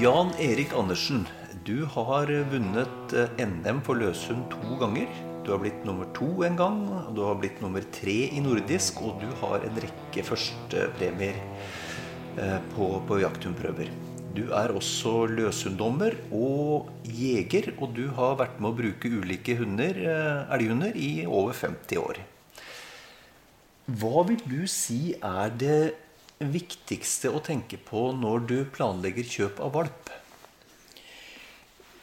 Jan Erik Andersen, du har vunnet eh, NM for løshund to ganger. Du har blitt nummer to en gang, du har blitt nummer tre i nordisk, og du har en rekke førstepremier eh, på, på jakthundprøver. Du er også løshunddommer og jeger, og du har vært med å bruke ulike hunder, eh, elghunder i over 50 år. Hva vil du si er det viktigste å tenke på når du planlegger kjøp av valp?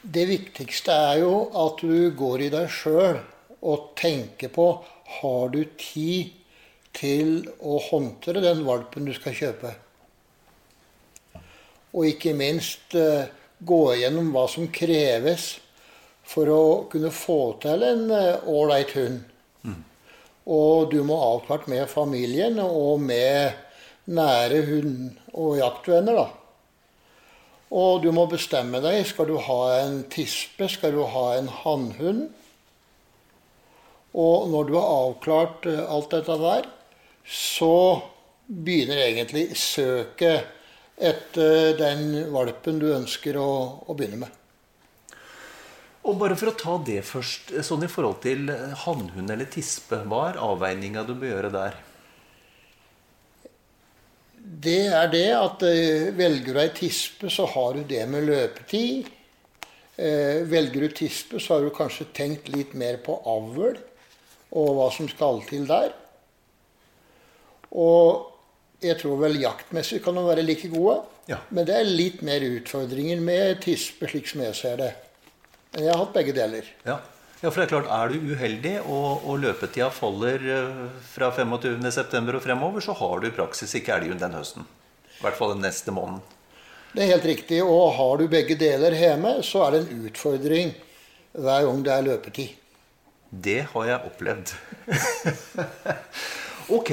Det viktigste er jo at du går i deg sjøl og tenker på har du tid til å håndtere den valpen du skal kjøpe. Og ikke minst eh, gå igjennom hva som kreves for å kunne få til en ålreit hund. Mm. Og du må avklart med familien og med nære hund- og jaktvenner. da. Og du må bestemme deg. Skal du ha en tispe? Skal du ha en hannhund? Og når du har avklart eh, alt dette der, så begynner egentlig søket etter den valpen du ønsker å, å begynne med. Og bare for å ta det først, sånn i forhold til hannhund eller tispe, hva er avveininga du bør gjøre der? Det er det at eh, velger du ei tispe, så har du det med løpetid. Eh, velger du tispe, så har du kanskje tenkt litt mer på avl og hva som skal til der. Og jeg tror vel jaktmessig kan de være like gode. Ja. Men det er litt mer utfordringer med tispe, slik som jeg ser det. Men jeg har hatt begge deler. Ja. Ja, for det Er klart, er du uheldig og, og løpetida faller eh, fra 25.9. og fremover, så har du i praksis ikke elghund den høsten. I hvert fall den neste måneden. Det er helt riktig. Og har du begge deler hjemme, så er det en utfordring hver gang det er løpetid. Det har jeg opplevd. ok.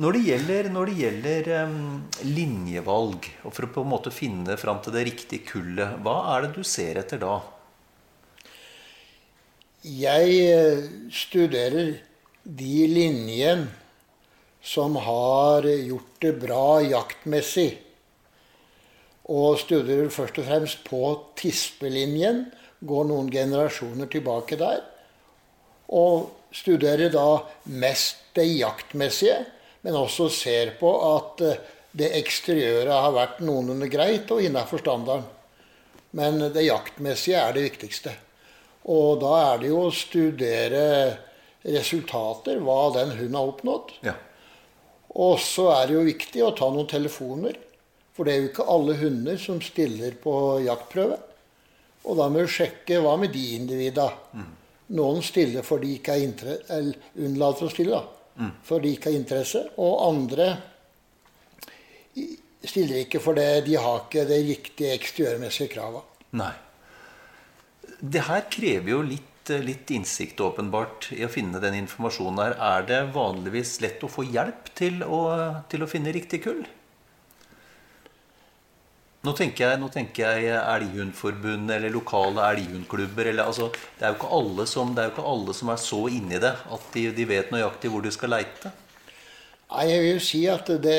Når det gjelder, når det gjelder um, linjevalg, og for å på en måte finne fram til det riktige kullet, hva er det du ser etter da? Jeg eh, studerer de linjene som har gjort det bra jaktmessig. Og studerer først og fremst på tispelinjen. Går noen generasjoner tilbake der. Og studerer da mest det jaktmessige, men også ser på at eh, det eksteriøret har vært noenlunde greit og innafor standarden. Men det jaktmessige er det viktigste. Og da er det jo å studere resultater, hva den hunden har oppnådd. Ja. Og så er det jo viktig å ta noen telefoner. For det er jo ikke alle hunder som stiller på jaktprøve. Og da må du sjekke hva med de individa. Mm. Noen stiller fordi de ikke har interesse, eller unnlater å stille. da, mm. fordi de ikke har interesse. Og andre stiller ikke fordi de har ikke det riktige eksteriørmessige kravet. Nei. Det her krever jo litt, eh, litt, innsikt åpenbart i å finne den informasjonen her. Er det vanligvis lett å få hjelp til å, til å finne riktig kull? Nå tenker jeg, nå jeg Elghundforbundet eller lokale elghundklubber. Altså, det, er det, er jo ikke alle som er så inni det at de, de vet nøyaktig hvor de skal leite. Nei, Jeg vil si at det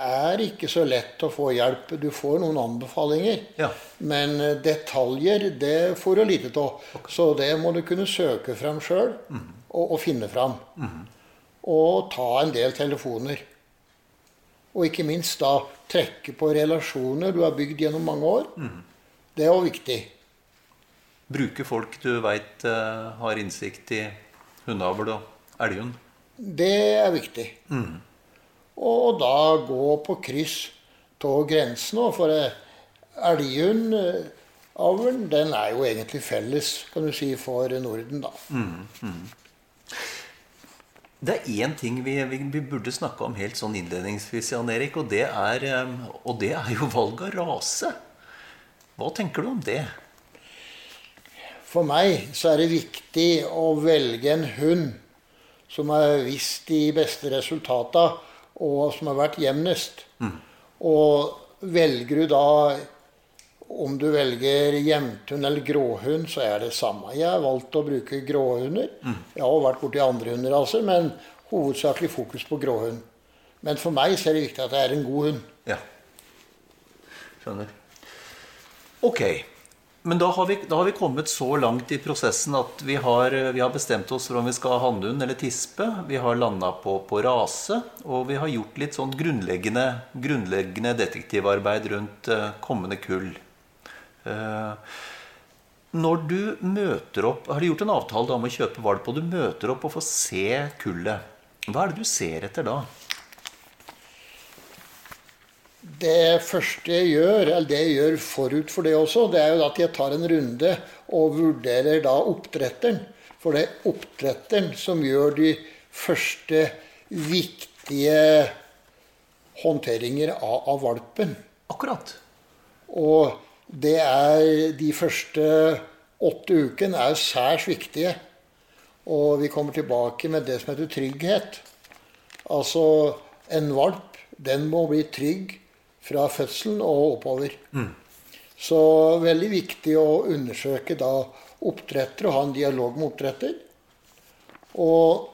er ikke så lett å få hjelp. Du får noen anbefalinger. Ja. Men eh, detaljer det får du lite av. Okay. Så det må du kunne søke fram sjøl mm. og, og, finne fram. Mm. Og ta en del telefoner. Og ikke minst da trekke på relasjoner du har bygd gjennom mange år. Det er òg viktig. Bruke folk du veit har innsikt i hundeavl og elghund. Det er viktig. Og da gå på kryss av grensene. For elghundavlen, den er jo egentlig felles, kan du si, for Norden, da. Det er én ting vi, vi, vi burde snakke om helt sånn innledningsvis, Jan Erik, og det er, eh, og det er jo valg av rase. Hva tenker du om det? For meg så er det viktig å velge en hund som har visst de beste resultatene, og som har vært jevnest. Og velger du da om du velger jevnthund eller gråhund, så er det samme. Jeg har valgt å bruke gråhunder. Jeg har også vært borti andre hunderaser, men hovedsakelig fokus på gråhund. Men for meg så er det viktig at det er en god hund. Ja. Skjønner. Ok. Men da har, vi, da har vi kommet så langt i prosessen at vi har, vi har bestemt oss for om vi skal ha hannhund eller tispe. Vi har landa på, på rase, og vi har gjort litt sånn grunnleggende, grunnleggende detektivarbeid rundt eh, kommende kull. Eh, når du møter opp Har du gjort en avtale om å kjøpe valp, og du møter opp og får se kullet, hva er det du ser etter da? Det første jeg gjør, eller det jeg gjør forut for det også, det er jo at jeg tar en runde og vurderer da oppdretteren. For det er oppdretteren som gjør de første viktige håndteringer av, av valpen. Akkurat. Og det er de første åtte ukene er særs viktige. Og vi kommer tilbake med det som heter trygghet. Altså en valp, den må bli trygg fra fødselen og oppover. Så veldig viktig å undersøke da oppdretter og ha en dialog med oppdretter. Og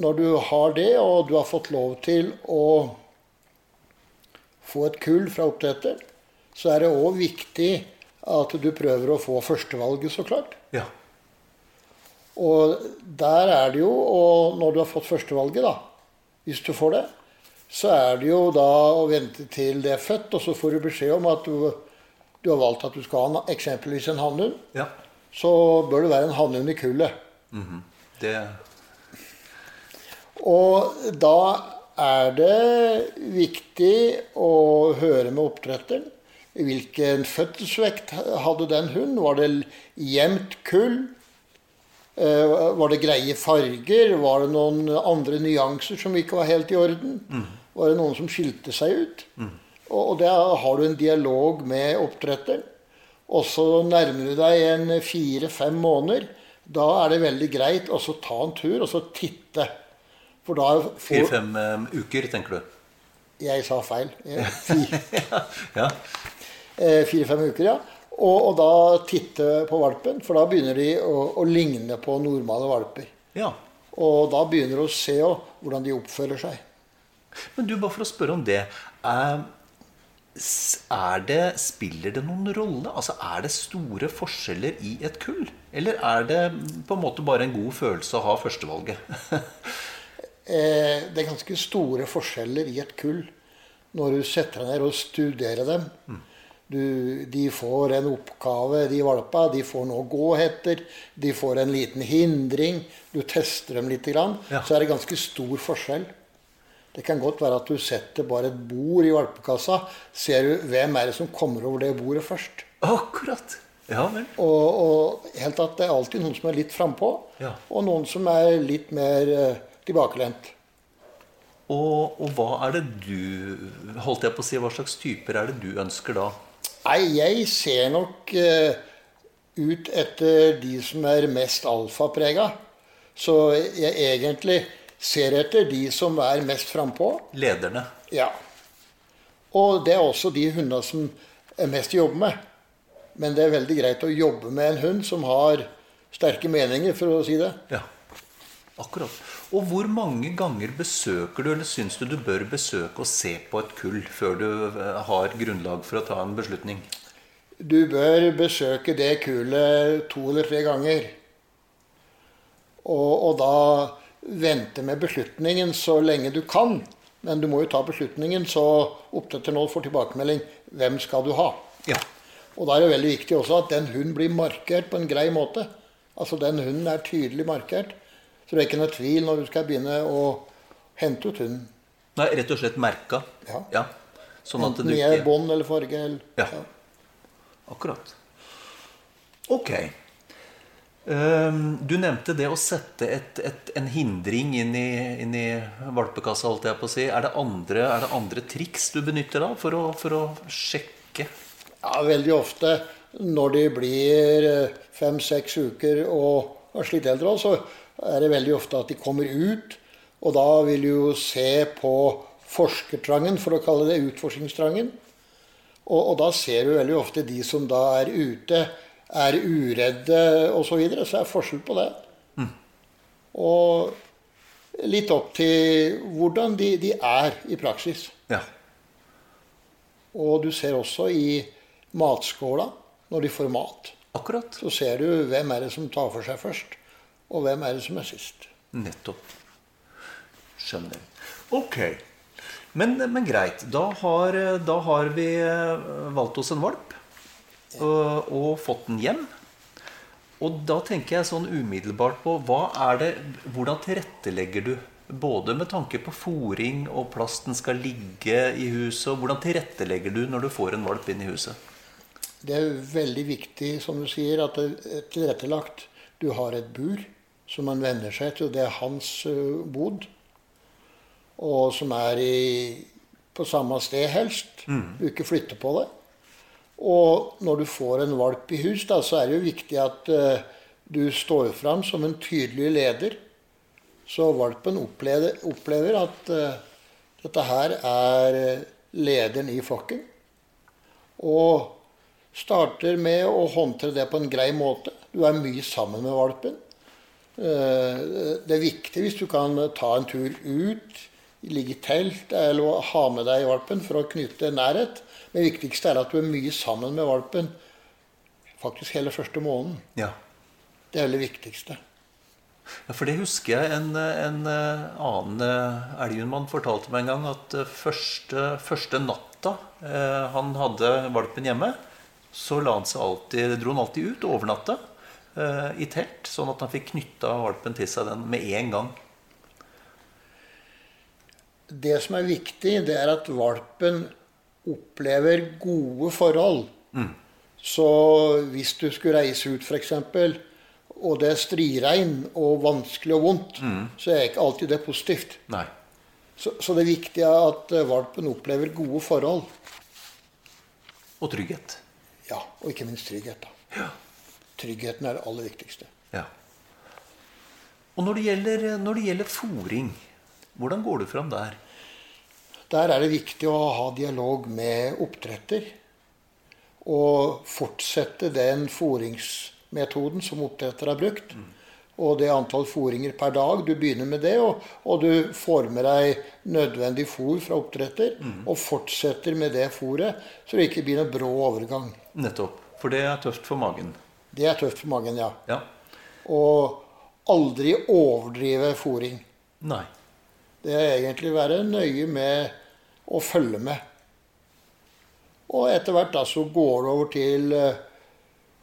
når du har det, og du har fått lov til å få et kull fra oppdretter, så er det òg viktig at du prøver å få førstevalget, så klart. Ja. Og der er det jo, og når du har fått førstevalget, da, hvis du får det, så er det jo da å vente til det er født, og så får du beskjed om at du, du har valgt at du skal ha en, eksempelvis en hannhund. ja. Så bør det være en hannhund i kullet. Det Og da er det viktig å høre med oppdretteren. Hvilken fødselsvekt hadde den hunden? Var det jevnt kull? Eh, Var det greie farger? Var det noen andre nyanser som ikke var helt i orden? Var det noen som skilte seg ut? Og og der har du en dialog med oppdretteren. Og så nærmer du deg en fire-fem måneder. Da er det veldig greit å ta en tur og så titte. For da Fire-fem um, uker, tenker du? Jeg sa feil. Fire-fem Ja. eh, Fire-fem uker, ja. Og, og da titte på valpen, for da begynner de å, å ligne på normale valper. ja. Og da begynner du å se også hvordan de oppfører seg. Men du, bare for å spørre om det. Er, er det spiller det noen rolle? Altså, Er det store forskjeller i et kull? Eller er det på en måte bare en god følelse å ha førstevalget? Eh, det er ganske store forskjeller i et kull når du setter deg ned og studerer dem. Du, de får en oppgave, de valpa. De får noe å gå etter. De får en liten hindring. Du tester dem litt. Grann, Ja. Så er det ganske stor forskjell. Det kan godt være at du setter bare et bord i valpekassa. Ser du hvem er det som kommer over det bordet først. Akkurat. Ja vel. Og, og helt at det er alltid noen som er litt frampå, Ja. og noen som er litt mer eh, tilbakelent. Og, og hva er det du Holdt jeg på å si, hva slags typer er det du ønsker da? Nei, jeg ser nok eh, ut etter de som er mest alfaprega. Så jeg egentlig ser etter de som er mest frampå. Lederne. Ja. Og det er også de hundene som er mest å jobbe med. Men det er veldig greit å jobbe med en hund som har sterke meninger, for å si det. Ja. Akkurat. Og hvor mange ganger besøker du, eller syns du du bør besøke og se på et kull før du eh, har grunnlag for å ta en beslutning? Du bør besøke det kullet to eller tre ganger. Og, og da vente med beslutningen så lenge du kan. Men du må jo ta beslutningen, så oppdretter nå får tilbakemelding hvem skal du ha. Ja. Og da er det veldig viktig også at den hunden blir markert på en grei måte. Altså den hunden er tydelig markert. Så det er ikke noe tvil når du skal begynne å hente ut hunden. Nei, rett og slett merka. Ja. Sånn at Enten du i bånd eller farge. Eller, Ja. Akkurat. Ok. Ehm, Du nevnte det å sette et, et, en hindring inn i, inn i valpekassa, holdt jeg på å si. Er det andre, er det andre triks du benytter da for å, for å sjekke? Ja, veldig ofte når de blir eh, fem-seks uker og har slitt eldre, så er det veldig ofte at de kommer ut. Og da vil du jo se på forskertrangen, for å kalle det utforskningstrangen. Og, og da ser du veldig ofte de som da er ute, er uredde osv. Så, videre, så er forskjell på det. Og litt opp til hvordan de, de er i praksis. Ja. Og du ser også i matskåla, når de får mat, Akkurat. så ser du hvem er det som tar for seg først, og hvem er det som er sist. Nettopp. Skjønner. Ok. Men, men greit. Da har, da har vi eh, valgt oss en valp og, og fått den hjem. Og da tenker jeg sånn umiddelbart på hva er det, hvordan tilrettelegger du? Både med tanke på fòring og plass den skal ligge i huset. og Hvordan tilrettelegger du når du får en valp inn i huset? Det er veldig viktig, som du sier, at det er tilrettelagt. Du har et bur som man venner seg til. Det er hans eh, bod. Og som er i, på samme sted helst. Du ikke flytter på det. Og når du får en valp i hus, da, så er det jo viktig at eh, du står fram som en tydelig leder. Så valpen opplever, opplever at eh, dette her er eh, lederen i flokken. Og starter med å håndtere det på en grei måte. Du er mye sammen med valpen. Det er viktig hvis du kan ta en tur ut, ligge i telt eller ha med deg valpen for å knytte nærhet. Det viktigste er at du er mye sammen med valpen faktisk hele første måneden. Ja. Det er det viktigste. Ja, For det husker jeg en, en eh, annen eh, elghundmann fortalte meg en gang at eh, første, første natta eh, han hadde valpen hjemme, så la han seg alltid, dro han alltid ut og overnatta eh, i telt, sånn at han fikk knytta valpen til seg den med en gang. Det som er viktig, det er at valpen opplever gode forhold. Så hvis du skulle reise ut f.eks., og det er striregn og vanskelig og vondt, så er ikke alltid det positivt. Så, så det er at eh, valpen opplever gode forhold. Og trygghet. Ja, og ikke minst trygghet. da. Tryggheten er det aller viktigste. Ja. Og når det gjelder, når det gjelder fòring, hvordan går du fram der? Der er det viktig å ha dialog med oppdretter. Og fortsette den fòringsmetoden som oppdretter har brukt. Og det antall fòringer per dag. Du begynner med det, og, og du får med deg nødvendig fòr fra oppdretter. Og fortsetter med det fòret, så det ikke blir noe brå overgang. Nettopp. For det er tøft for magen. Det er tøft for magen, ja. Ja. Og aldri overdrive fòring. Nei. Det er egentlig å være nøye med å følge med. Og etter hvert da så går det over til uh,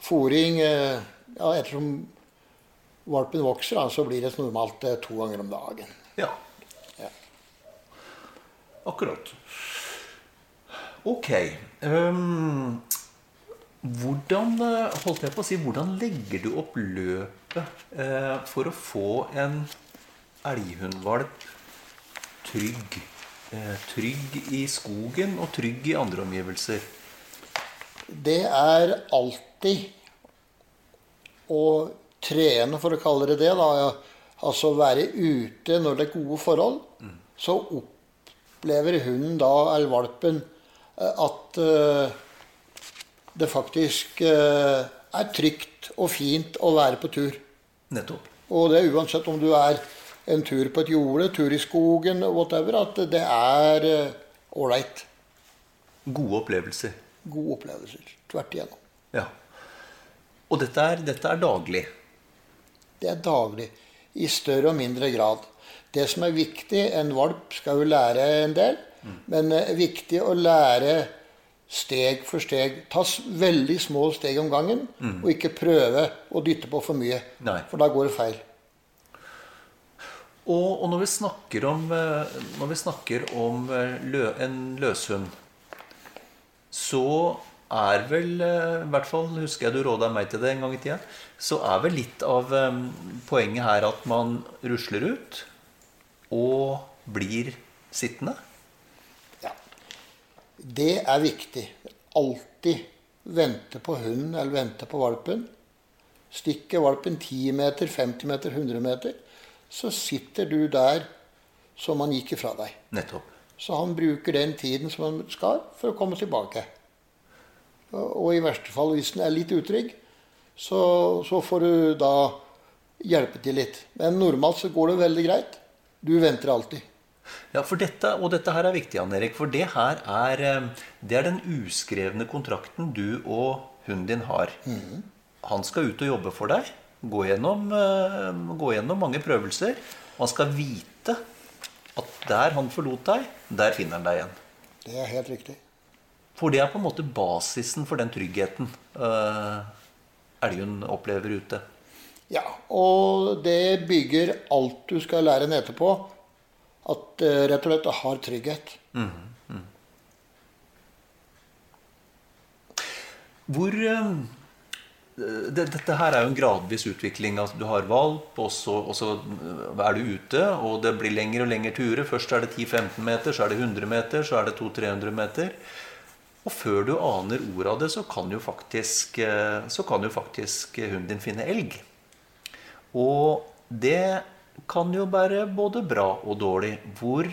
fòring. eh, ja, ettersom valpen vokser, da, så blir det normalt eh, to ganger om dagen. Ja. Ja. Akkurat. Ok. Um, hvordan holdt jeg på å si, hvordan legger du opp løpet eh, for å få en elghundvalp trygg? Eh, trygg i skogen og trygg i andre omgivelser. Det er alltid å trene, for å kalle det det. Da. Altså være ute når det er gode forhold. Så opplever hunden da, eller valpen, eh, at eh, det faktisk er trygt og fint å være på tur. Nettopp. Og det er uansett om du er en tur på et jorde, tur i skogen, whatever, at det er ålreit. Gode opplevelser. Gode opplevelser tvert igjennom. Ja. Og dette er, dette er daglig. Det er daglig. I større og mindre grad. Det som er viktig En valp skal jo lære en del. Men det er viktig å lære steg for steg. Ta veldig små steg om gangen, og ikke prøve å dytte på for mye. Nei. For da går det feil. Og, og når vi snakker om, eh, vi snakker om eh, lø, en løshund, så er vel eh, I hvert fall husker jeg du råda meg til det en gang i tida. Så er vel litt av poenget her at man rusler ut og blir sittende. Ja. Det er viktig. Alltid vente på hunden eller vente på valpen. Stikker valpen 10 meter, 50 meter, 100 meter, så sitter du der som han gikk ifra deg. Nettopp. Så han bruker den tiden som han skal for å komme tilbake. Og i verste fall, hvis den er litt utrygg, så, så får du da hjelpe til litt. Men normalt så går det veldig greit. Du venter alltid. Ja, for dette, Og dette her er viktig, Jan Erik, for det her er, eh, det er den uskrevne kontrakten du og hunden din har. Han skal ut og jobbe for deg, gå gjennom, eh, gå gjennom mange prøvelser. Han skal vite at der han forlot deg, der finner han deg igjen. Det er helt riktig. For det er på en måte basisen for den tryggheten uh, elgen opplever ute. Ja, og det bygger alt du skal lære den etterpå. At uh, rett og slett har trygghet. Hvor eh, det, Dette her er jo en gradvis utvikling. Altså, du har valp, og så, og så eh, er du ute, og det blir lengre og lengre turer. Først er det 10-15 meter, så er det 100 meter, så er det 200-300 meter. Og før du aner ordet av det, så kan jo faktisk, eh, kan jo faktisk hunden din finne elg. Og det kan jo være både bra og dårlig. Hvor,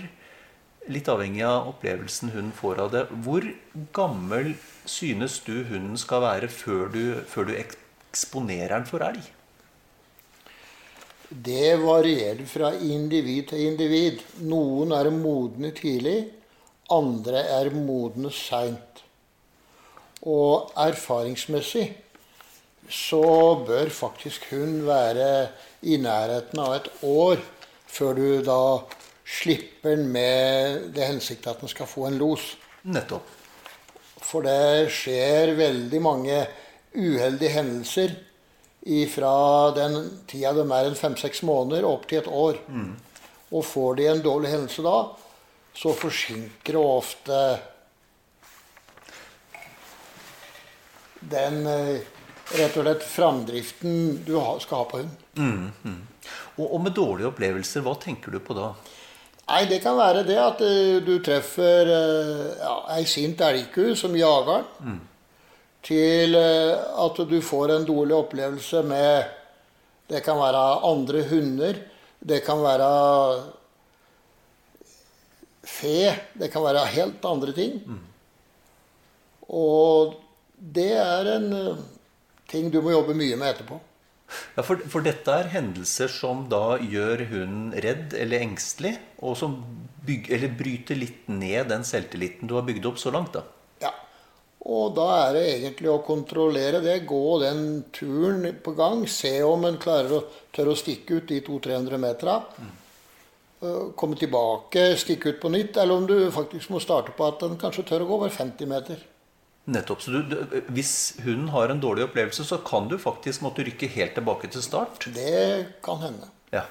litt avhengig av opplevelsen hunden får av det, hvor gammel synes du hunden skal være før du, før du eksponerer den for elg? Det varierer fra individ til individ. Noen er modne tidlig, andre er modne seint. Og erfaringsmessig så bør faktisk hun være i nærheten av et år før du da slipper den med det hensiktet at den skal få en los. Nettopp. For det skjer veldig mange uheldige hendelser fra den tida de er en fem-seks måneder, opp til et år. Og får de en dårlig hendelse da, så forsinker det ofte den eh, rett og slett framdriften du skal ha på hund. Og, og med dårlige opplevelser, hva tenker du på da? Nei, det kan være det at eh, du treffer eh, ja, ei sint elgku som jager den. Til eh, at du får en dårlig opplevelse med Det kan være andre hunder. Det kan være fe. Det kan være helt andre ting. Og det er en ting du må jobbe mye med etterpå. Ja, for, for dette er hendelser som da gjør hunden redd eller engstelig, og som byg, eller bryter litt ned den selvtilliten du har bygd opp så langt. da. Ja. Og da er det egentlig å kontrollere det. Gå den turen på gang. Se om en klarer å tørre å stikke ut de 200-300 metera. Mm. Komme tilbake, stikke ut på nytt. Eller om du faktisk må starte på at den kanskje tør å gå over 50 meter. Nettopp. Så du, hvis hunden har en dårlig opplevelse, så kan du faktisk måtte rykke helt tilbake til start. Det kan hende. Ja.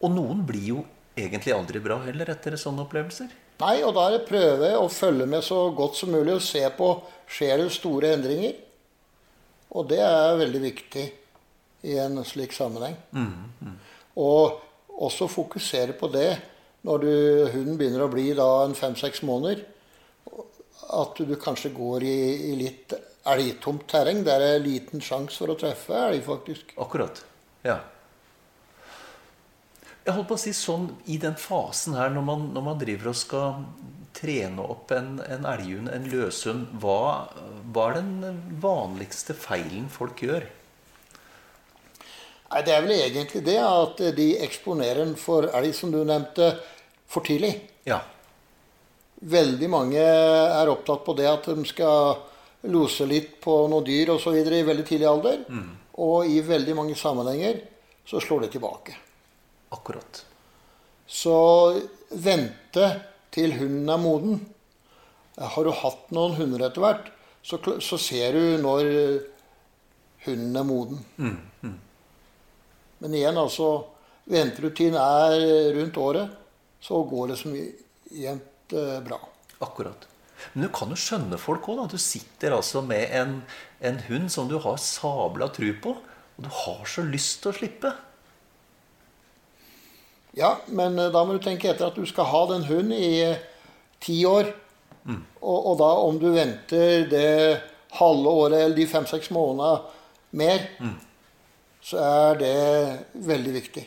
Og noen blir jo egentlig aldri bra heller etter sånne opplevelser. Nei, og da er det prøve å følge med så godt som mulig og se på skjer det store endringer. Og det er veldig viktig i en slik sammenheng. Og også fokusere på det når du, hunden begynner å bli da en fem-seks måneder. At du kanskje går i, i litt elgtomt terreng. Der er liten sjanse for å treffe elg, faktisk. Akkurat. Ja. Jeg holdt på å si sånn i den fasen her, når man, når man driver og skal trene opp en, en elghund, en løshund, hva, hva er den vanligste feilen folk gjør? Nei, Det er vel egentlig det at de eksponerer den for elg, som du nevnte, for tidlig. Ja. Veldig mange er opptatt på det at de skal lose litt på noen dyr osv. i veldig tidlig alder. Og i veldig mange sammenhenger så slår det tilbake. Akkurat. Så vente til hunden er moden. Har du hatt noen hunder etter hvert, så, så ser du når hunden er moden. Men igjen, altså Venter du til den er rundt året, så går det som jevnt bra. Akkurat. Men du kan jo skjønne folk òg. Du sitter altså med en, en hund som du har sabla tru på, og du har så lyst til å slippe. Ja, men eh, da må du tenke etter at du skal ha den hunden i eh, ti år. Og, og, da om du venter det halve året eller de fem-seks månedene mer, så er det veldig viktig.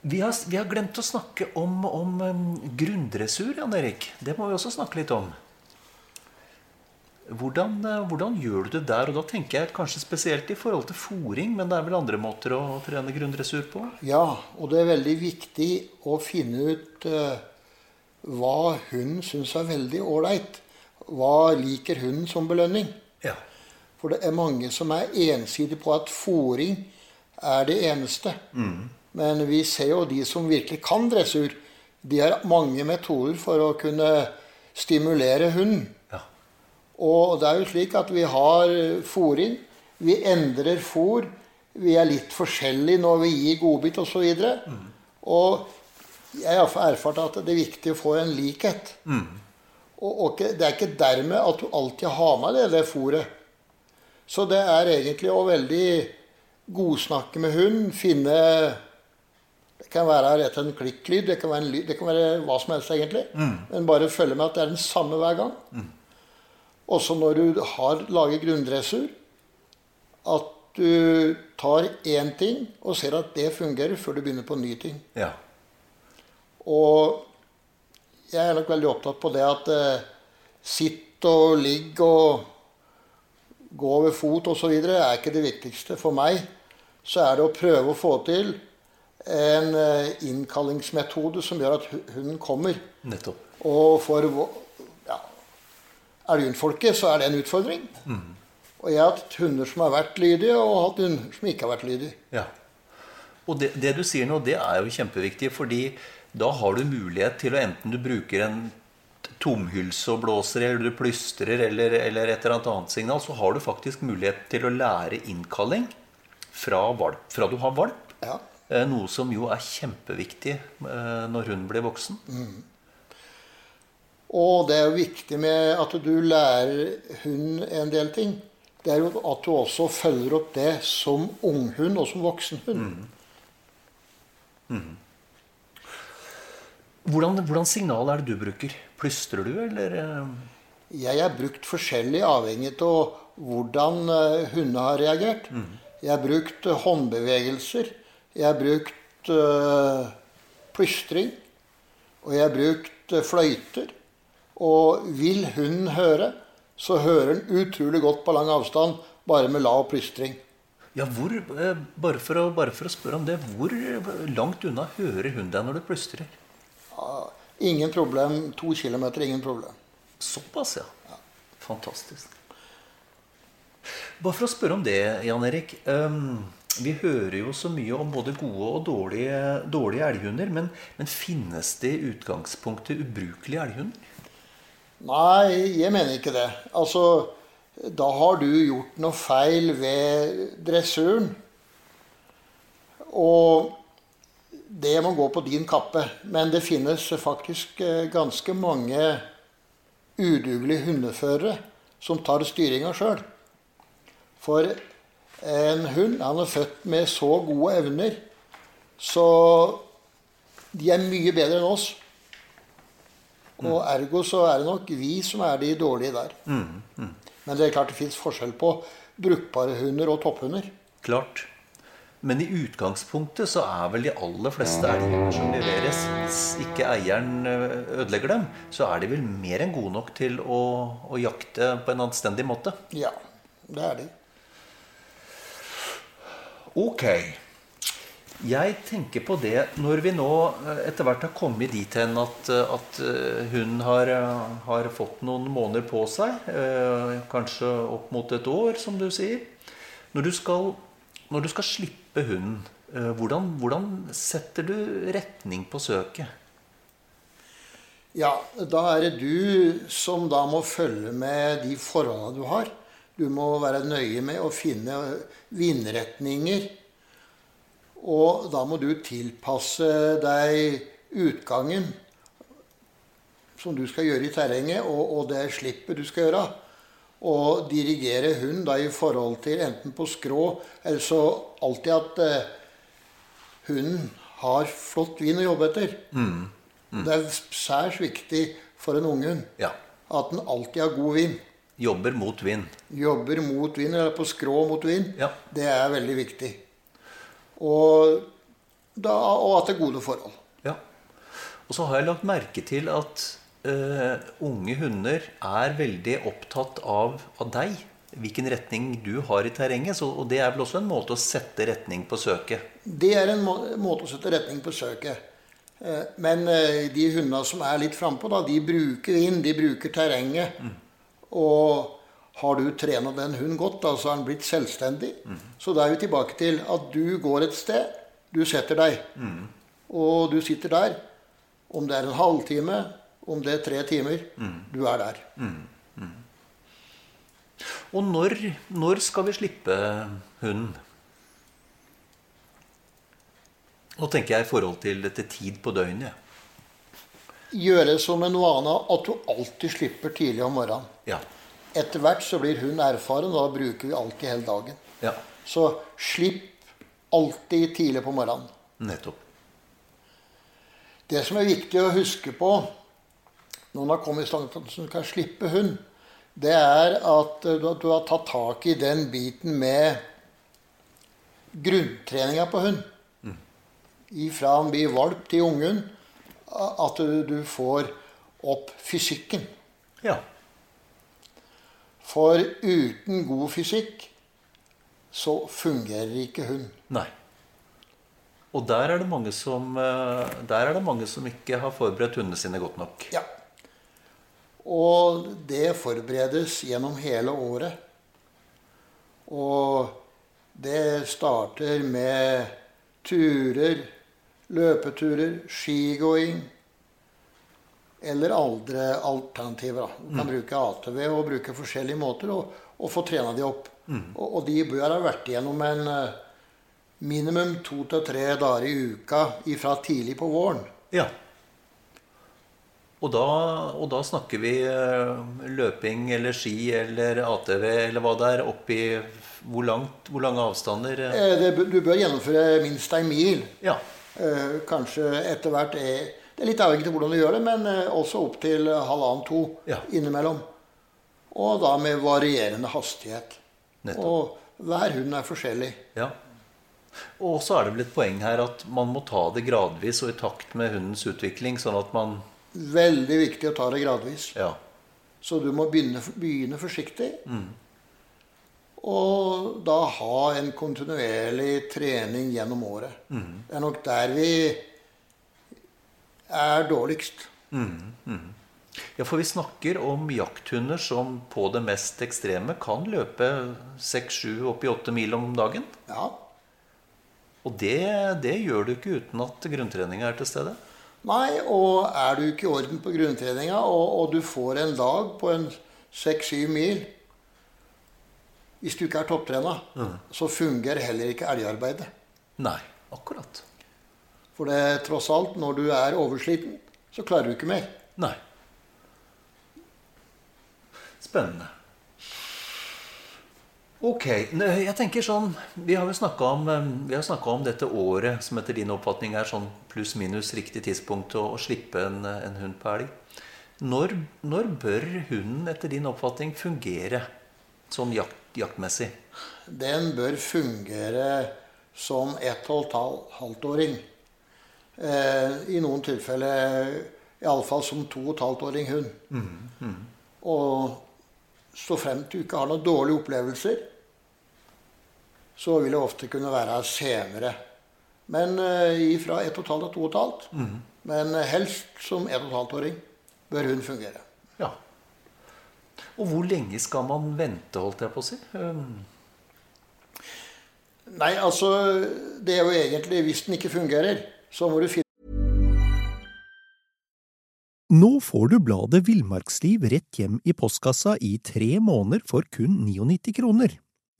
Vi har, vi har glemt å snakke om, om um, grunndressur, Jan Erik. Det må vi også snakke litt om. Hvordan, eh, hvordan gjør du det der? Og da tenker jeg kanskje spesielt i forhold til fòring, men det er vel andre måter å trene grunndressur på? Ja, og det er veldig viktig å finne ut uh, hva hunden syns er veldig ålreit. Hva liker hunden som belønning? Ja. For det er mange som er ensidige på at fòring er det eneste. Men vi ser jo de som virkelig kan dressur, de har mange metoder for å kunne stimulere hunden. ja. Og det er jo slik at vi har fòring. Vi endrer fòr. Vi er litt forskjellige når vi gir godbit osv. Og, så og jeg har erfart at det er viktig å få en likhet. Og, og det er ikke dermed at du alltid har med deg det fòret. Så det er egentlig å veldig godsnakke med hund, finne Det kan være rett en klikklyd, det kan være, en lyd, det kan være hva som helst egentlig. Men bare følge med at det er den samme hver gang. Også når du har laget grunndressur, at du tar én ting og ser at det fungerer, før du begynner på en ny ting. ja. Og jeg er nok veldig opptatt på det at eh, sitt og ligg og gå over fot osv. er ikke det viktigste. For meg så er det å prøve å få til en eh, innkallingsmetode som gjør at hunden kommer. Nettopp. Og for ja, elghundfolket så er det en utfordring. Og jeg har hatt hunder som har vært lydige, og hatt hunder som ikke har vært lydige. Ja. Og det, det du sier nå, det er jo kjempeviktig, fordi da har du mulighet til å enten du bruker en tomhylse og blåser, eller du plystrer, eller, eller et eller annet annet signal, så har du faktisk mulighet til å lære innkalling fra, valp, fra du har valp. Ja. Eh, Noe som jo er kjempeviktig eh, når hun blir voksen. Og det er jo viktig med at du lærer hun en del ting. Det er jo at du også følger opp det som unghund og som voksenhund. Hvordan, hvordan signal er det du bruker? Plystrer du, eller? eh? Jeg har brukt forskjellig avhengig av hvordan hundene har reagert. Jeg har brukt håndbevegelser. Jeg har brukt uh, plystring. Og jeg har brukt eh, fløyter. Og vil hunden høre, så hører den utrolig godt på lang avstand bare med lav plystring. Ja, hvor, eh, bare, for å, bare for å spørre om det, hvor langt unna hører hun deg når du plystrer? Ingen problem. To kilometer, ingen problem. Såpass, ja. Fantastisk. Bare for å spørre om det, Jan Erik. ehm, vi hører jo så mye om både gode og dårlige, dårlige elghunder. Men, men finnes det i utgangspunktet ubrukelige elghunder? Nei, jeg mener ikke det. Altså, da har du gjort noe feil ved dressuren. Og det må gå på din kappe. Men det finnes faktisk eh, ganske mange udugelige hundeførere som tar styringa sjøl. For en hund han er født med så gode evner, så de er mye bedre enn oss. Og ergo så er det nok vi som er de dårlige der. Men det er klart det fins forskjell på brukbare hunder og topphunder. Klart. Men i utgangspunktet så er vel de aller fleste elghunder som leveres, hvis ikke eieren eh, ødelegger dem, så er de vel mer enn gode nok til å, å jakte på en anstendig måte. Ja, det er de. Ok. Jeg tenker på det når vi nå eh, etter hvert har kommet dit hen at, eh, at eh, hun har, har fått noen måneder på seg, kanskje opp mot et år, som du sier. Når du skal når du skal slippe hunden, hvordan, hvordan setter du retning på søket? Ja, da er det du som da må følge med de forholdene du har. Du må være nøye med å finne vindretninger. Og da må du tilpasse deg utgangen som du skal gjøre i terrenget, og, og det slippet du skal gjøre. Og dirigere hund da i forhold til enten på skrå eller så alltid at eh, hunden har flott vind å jobbe etter. Det er særs viktig for en unghund Ja. at den alltid har god vind. Jobber mot vind. Jobber mot vind, eller på skrå mot vind. Ja. Det er veldig viktig. Og, da, og at det er gode forhold. Ja. Og så har jeg lagt merke til at uh, unge hunder er veldig opptatt av, av deg. Hvilken retning du har i terrenget. Så, og det er vel også en måte å sette retning på søket. Det er en må måte å sette retning på søket. Eh, Men eh, de hundene som er litt frampå, de bruker vind, de bruker terrenget. Og har du trena den hunden godt, da, så er den blitt selvstendig. Så da er vi tilbake til at du går et sted, du setter deg. Og du sitter der. Om det er en halvtime, om det er tre timer, du er der. Og når, når skal vi slippe hunden? Nå tenker jeg i forhold til, til tid på døgnet. Gjøre som en vane at du alltid slipper tidlig om morgenen. Ja. Etter hvert så blir hun erfaren, og da bruker vi alltid hele dagen. ja. Så slipp alltid tidlig på morgenen. Nettopp. Det som er viktig å huske på når man har kommet så langt at man kan slippe hund, det er at du, du har tatt tak i den biten med grunntreninga på hund. Ifra han blir valp til ungen, at du, du får opp fysikken. Ja. For uten god fysikk så fungerer ikke hun. Nei. Og der er det mange som, eh, der er det mange som ikke har forberedt hundene sine godt nok. Ja. Og det forberedes gjennom hele året. Og det starter med turer, løpeturer, skigåing eller andre alternativer. Du kan bruke ATV og bruke forskjellige måter og, og få trena de opp. Og, og de bør ha vært igjennom en eh, minimum to til tre dager i uka fra tidlig på våren. Ja. Og da, og da snakker vi eh, løping eller ski eller ATV eller hva det er, oppi hvor, langt, hvor lange avstander? Eh, Det, du bør gjennomføre minst ei mil. Ja. Eh, Kanskje etter hvert er Det er litt avhengig av hvordan du gjør det, men eh, også opp til halvannen-to Ja. innimellom. Og da med varierende hastighet. Nettopp. Og hver hund er forskjellig. ja. Og så er det vel et poeng her at man må ta det gradvis og i takt med hundens utvikling, sånn at man Veldig viktig å ta det gradvis. Ja. Så du må begynne, begynne forsiktig. Og da ha en kontinuerlig trening gjennom året. Det er nok der vi er dårligst. Ja, for vi snakker om jakthunder som på det mest ekstreme kan løpe 6-7, oppi 8 mil om dagen. Ja, Og det, det gjør du ikke uten at grunntreninga er til stede. Nei, og er du ikke i orden på grunntreninga, og, og du får en dag på en 6-7 mil Hvis du ikke er topptrena, så fungerer heller ikke elgarbeidet. Nei, akkurat. For det tross alt, når du er oversliten, så klarer du ikke mer. Nei. Spennende. Ok. Jeg tenker sånn Vi har jo snakka om, eh, vi har snakket om dette året som etter din oppfatning er sånn pluss-minus riktig tidspunkt å, å slippe en, en hund på elg. Når, når bør hunden etter din oppfatning fungere sånn jakt, jaktmessig? Den bør fungere som ett og et halvt-åring. Eh, I noen tilfeller iallfall som to og et halvt-åring hund. Og så frem til du ikke har noen dårlige opplevelser, så vil det ofte kunne være senere. Men eh, fra ett og et halvt til to og et halvt. Men helst som ett og et halvt-åring bør hun fungere. Ja. Og hvor lenge skal man vente, holdt jeg på å si? Um, Nei, altså Det er jo egentlig Hvis den ikke fungerer, så må du finne Nå får du bladet Villmarksliv rett hjem i postkassa i tre måneder for kun 99 kroner.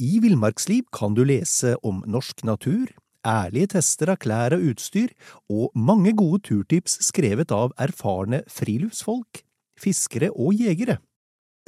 I Villmarksliv kan du lese om norsk natur, ærlige tester av klær og utstyr, og mange gode turtips skrevet av erfarne friluftsfolk, fiskere og jegere.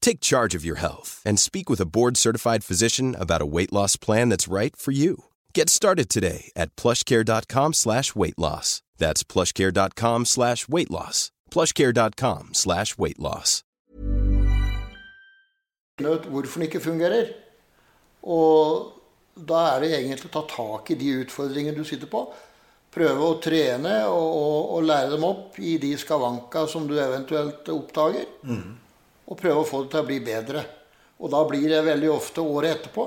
Take charge of your health and speak with a board-certified physician about a weight loss plan that's right for you. Get started today at plushcare.com slash weight loss. That's plushcare.com slash weight loss. plushcare.com slash weight loss. hvorfor den ikke fungerer. Og da er det egentlig å ta tak i de utfordringene du sitter på. Prøve å trene og, og, og lære dem opp i de skavanka som du eventuelt oppdager. Og prøve å få det til å bli bedre. Og da blir det veldig ofte året etterpå.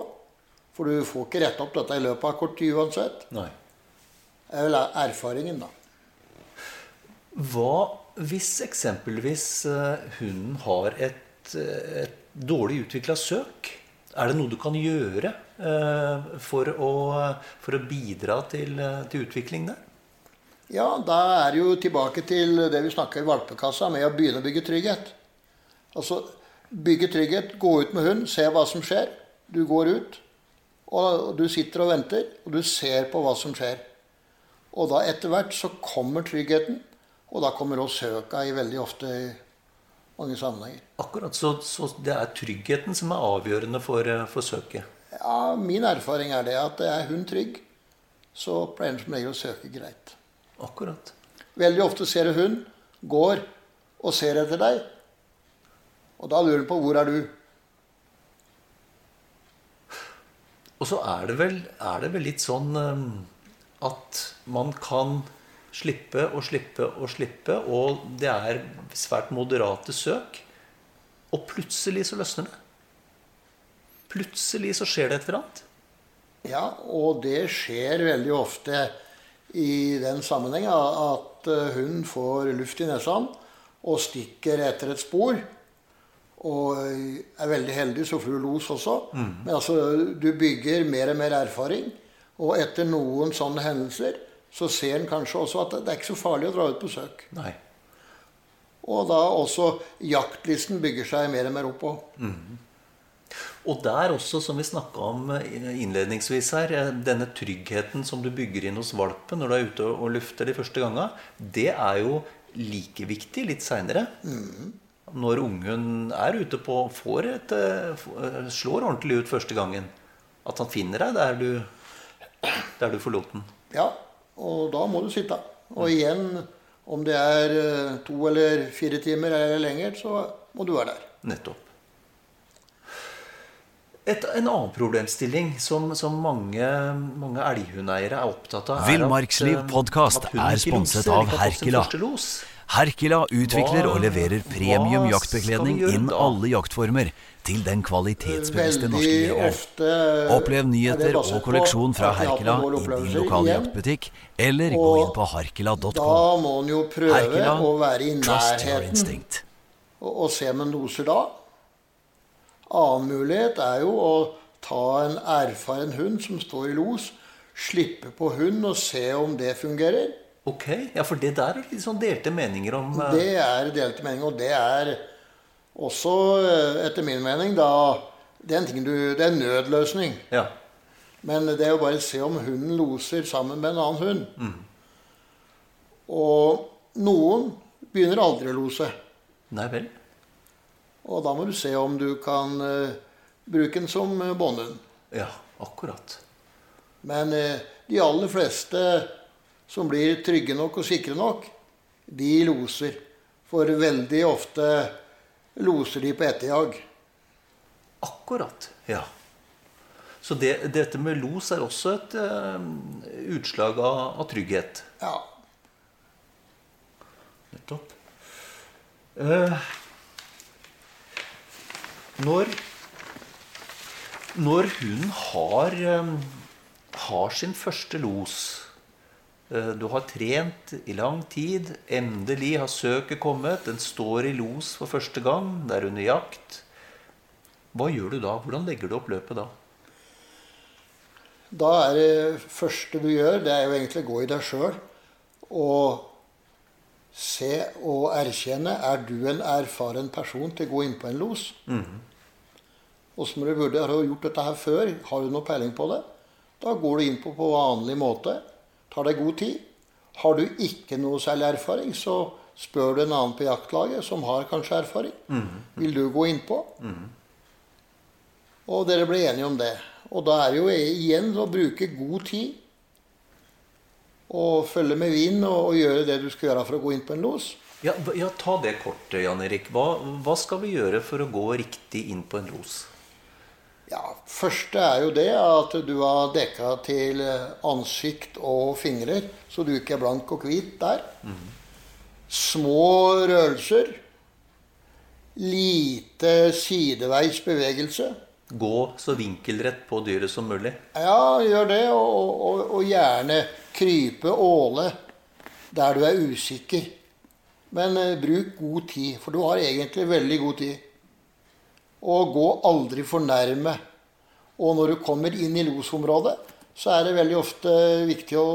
For du får ikke retta opp dette i løpet av kort tid uansett. Nei. Det er vel erfaringen, da. Hva hvis eksempelvis eh, hunden har et, eh, et dårlig utvikla søk? Er det noe du kan gjøre eh, for å, for å bidra til, til utvikling der? Ja, da er det jo tilbake til det vi snakker i valpekassa med å begynne å bygge trygghet. Altså bygge trygghet, gå ut med hund, se hva som skjer. Du går ut, og du sitter og venter, og du ser på hva som skjer. Og da etter hvert så kommer tryggheten, og da kommer også søka i veldig ofte i mange sammenhenger. Akkurat, så, så det er tryggheten som er avgjørende for, eh, for søket? Ja, min erfaring er det at er hun trygg, så pleier den som regel å søke greit. Akkurat. Veldig ofte ser du hund, går og ser etter deg. Og da lurer den på hvor er du? Og så er det vel, er det vel litt sånn um, at man kan slippe og slippe og slippe, og det er svært moderate søk. Og plutselig så løsner det. Plutselig så skjer det et eller annet. Ja, og det skjer veldig ofte i den sammenheng at eh, hun får luft i nesa og stikker etter et spor. Og er veldig heldig, så får du los også. Men altså, du bygger mer og mer erfaring. Og etter noen sånne hendelser så ser en kanskje også at det er ikke så farlig å dra ut på søk. Nei. Og da også jaktlisten bygger seg mer og mer opp på. Og der også, som vi snakka om innledningsvis her, eh, denne tryggheten som du bygger inn hos valpen når du er ute og lufter de første ganga, det er jo like viktig litt seinere. Når ungen er ute på får et, eh, slår ordentlig ut første gangen. At han finner deg der du, der du forlot den. Ja, og da må du sitte. Og igjen, om det er eh, to eller fire timer eller lenger, så må du være der. Nettopp. Et, en annen problemstilling som, som mange, mange elghundeeiere er opptatt av, Villmarksliv eh, hunden er sponset av sin Herkila. utvikler og leverer premium jaktbekledning inn innen alle jaktformer til den kvalitetsbevisste norske jegeren. Opplev er nyheter og kolleksjon fra Herkila i din lokale jaktbutikk, eller gå inn på harkila.com. Herkila, trust your instinct. og se om en loser da. Annen mulighet er jo å ta en erfaren hund som står i los, slippe på hund og se om det fungerer. Ok, ja, for det der er litt sånn delte meninger om uh... Det er delte meninger, og det er også, eh, etter min mening, da Det er en, ting du, det er nødløsning. Ja. Men det er jo bare å se om hunden loser sammen med en annen hund. Og noen begynner aldri å lose. Nei vel. Og da må du se om du kan uh, bruke den som båndhund. Ja, akkurat. Men uh, de aller fleste som blir trygge nok og sikre nok, de loser. For veldig ofte loser de på etterjag. Akkurat. Ja. Så det, dette med los er også et uh, utslag av, av, trygghet? Ja. Nettopp. Uh, når Når hun har, um, har sin første los Du har trent i lang tid. Endelig har søket kommet. Den står i los for første gang. Det er under jakt. Hva gjør du da? Hvordan legger du opp løpet da? Da er det første du gjør, det er jo egentlig å gå i deg sjøl og se og erkjenne er du en erfaren person til å gå inn på en los. Mm. Så du burde har gjort dette her før. Har du noe peiling på det? Da går du inn på på vanlig måte. Tar deg god tid. Har du ikke noe særlig erfaring, så spør du en annen på jaktlaget som har kanskje erfaring. Mm. Vil du gå innpå? Mm. Og dere ble enige om det. Og da er det jo igjen å bruke god tid og følge med vind og, og, gjøre det du skal gjøre for å gå inn på en los. Ja, ja Ta det kort, Jan Erik. Hva, hva, skal vi gjøre for å gå riktig inn på en los? Ja, Første er jo det at du har dekka til ansikt og fingre, så du ikke er blank og hvit der. Mm. Små rørelser. Lite sideveis bevegelse. Gå så vinkelrett på dyret som mulig? Ja, gjør det. Og, og, og gjerne krype, åle der du er usikker. Men uh, bruk god tid, for du har egentlig veldig god tid. Og gå aldri for nærme. Og når du kommer inn i losområdet, så er det veldig ofte viktig å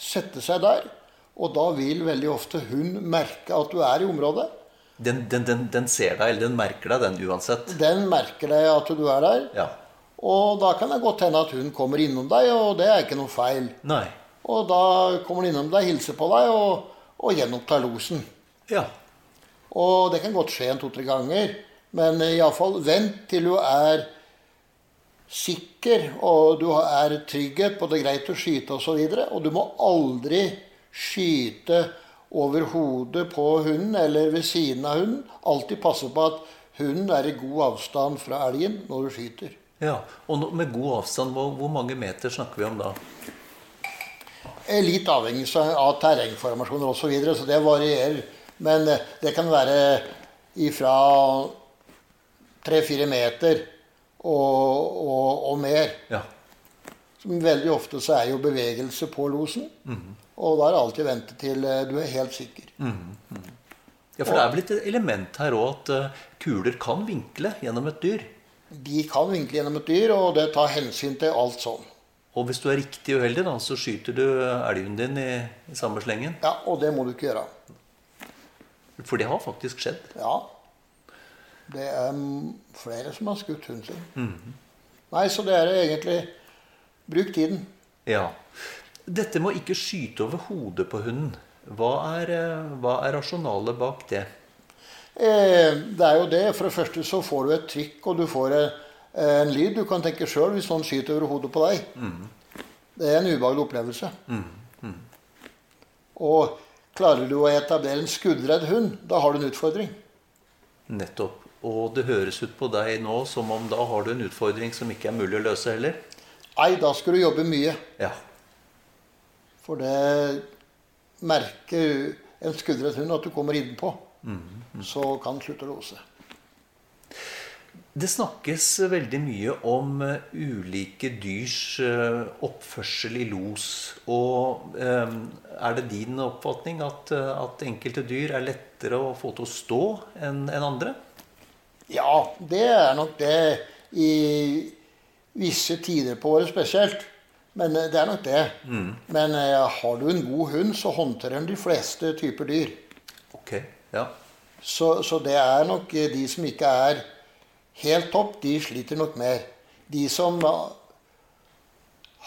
sette seg der. Og da vil veldig ofte hun merke at du er i området. Den, den, den, den, ser deg, eller den merker deg, den uansett? Den merker deg at du er der. Ja. Og da kan det godt hende at hun kommer innom deg, og det er ikke noe feil. Nei. Og da kommer hun innom deg, hilser på deg og, og gjenopptar losen. Ja. Og det kan godt skje en to-tre ganger. Men iallfall vent til du er sikker, og du er trygghet på det er greit å skyte osv. Og, så og du må aldri skyte over hodet på hunden eller ved siden av hunden. Alltid passe på at hunden er i god avstand fra elgen når du skyter. Ja, Og med god avstand, hvor mange meter snakker vi om da? Eh, litt avhengig av terrengformasjoner osv., så, videre, så det varierer. Men eh, det kan være ifra tre-fire meter og, og, og mer. Ja. Som veldig ofte så er jo bevegelse på losen. Mm -hmm. Og da er det alltid vente til eh, du er helt sikker. Mm, -hmm. Ja, For det er vel et element her òg at uh, kuler kan vinkle gjennom et dyr? De kan vinkle gjennom et dyr, og det tar hensyn til alt sånn. Og hvis du er riktig uheldig, da, så skyter du elgen din i, i samme slengen? Ja, og det må du ikke gjøre. For det har faktisk skjedd? Ja. Det er flere som har skutt hunden sin. Mm. Nei, så det er egentlig Bruk tiden. Ja. Dette med å ikke skyte over hodet på hunden, hva er, eh, hva er rasjonalet bak det? Eh, det er jo det. For det første så får du et trykk, og du får en, en lyd. Du kan tenke sjøl hvis noen skyter over hodet på deg. Mm. Det er en ubehagelig opplevelse. Mm. Og klarer du å etablere en skuddredd hund, da har du en utfordring. Nettopp. Og det høres ut på deg nå som om da har du en utfordring som ikke er mulig å løse heller? Nei, da skal du jobbe mye. Ja. For det merker en skuddrett hund at du kommer innpå. Mm, mm. Så kan slutte å lose. Det snakkes veldig mye om uh, ulike dyrs uh, oppførsel i los. Og um, er det din oppfatning at, at, enkelte dyr er lettere å få til å stå enn en andre? Ja, det er nok det i visse tider på året spesielt. Men eh, det er nok det. Mm. Men uh, har du en god hund, så håndterer den de fleste typer dyr. Ok, ja. Så, så, det er nok eh, de som ikke er helt topp, de sliter nok mer. De som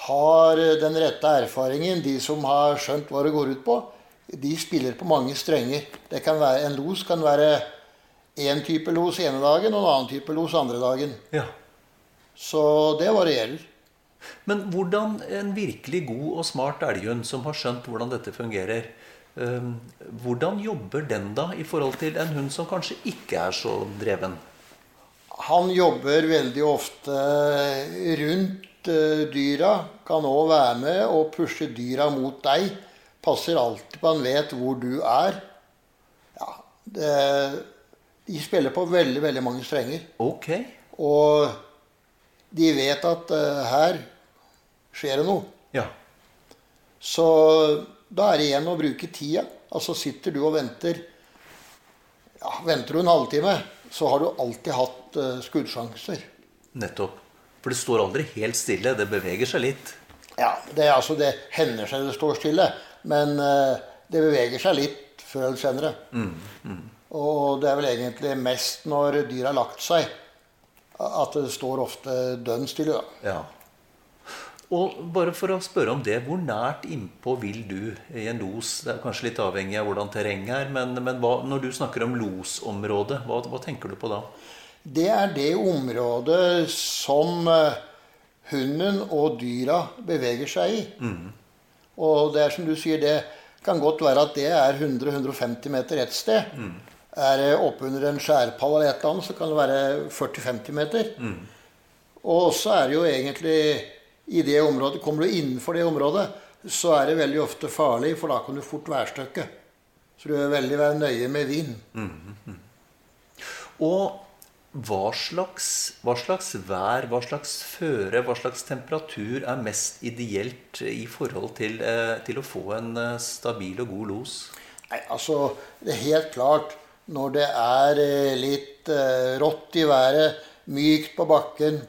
har den rette erfaringen, de som har skjønt hva det går ut på, de spiller på mange strenger. Det kan være, en los kan være én type los ene dagen og en annen type los andre dagen. Ja. Så det varierer. Men hvordan en virkelig god og smart elghund som har skjønt hvordan dette fungerer, hvordan jobber den da i forhold til en hund som kanskje ikke er så dreven? Han jobber veldig ofte rundt dyra. kan òg være med og pushe dyra mot deg. Passer alltid på han vet hvor du er. Ja, det, de spiller på veldig, veldig mange strenger. Ok. Og de vet at uh, her skjer det noe. Ja. Så da er det igjen å bruke tida. Altså sitter du og venter ja, Venter du en halvtime, så har du alltid hatt uh, skuddsjanser. Nettopp. For det står aldri helt stille. Det beveger seg litt. Ja, det, altså, det hender seg det står stille. Men uh, det beveger seg litt før eller senere. Mm, mm. Og det er vel egentlig mest når dyr har lagt seg, at det står ofte dønn stille. Ja. Og bare for å spørre om det, hvor nært innpå vil du i en los? Det er kanskje litt avhengig av hvordan terrenget er, men, men hva, når du snakker om losområdet, hva, hva, tenker du på da? Det er det området som uh, hunden og dyra beveger seg i. Mm. Og det er som du sier, det kan godt være at det er 100-150 meter ett sted. Mm. Er det oppunder en skjærpall eller et eller annet, så kan det være 40-50 meter. Mm. Og så er det jo egentlig i det området Kommer du innenfor det området, så er det veldig ofte farlig, for da kan du fort værstøkke. Så du er veldig være nøye med vind. Mm, Og hva slags, hva slags, vær, hva slags føre, hva slags temperatur er mest ideelt i forhold til, eh, til å få en eh, stabil og god los? Nei, altså, Det er helt klart når det er eh, litt eh, rått i været, mykt på bakken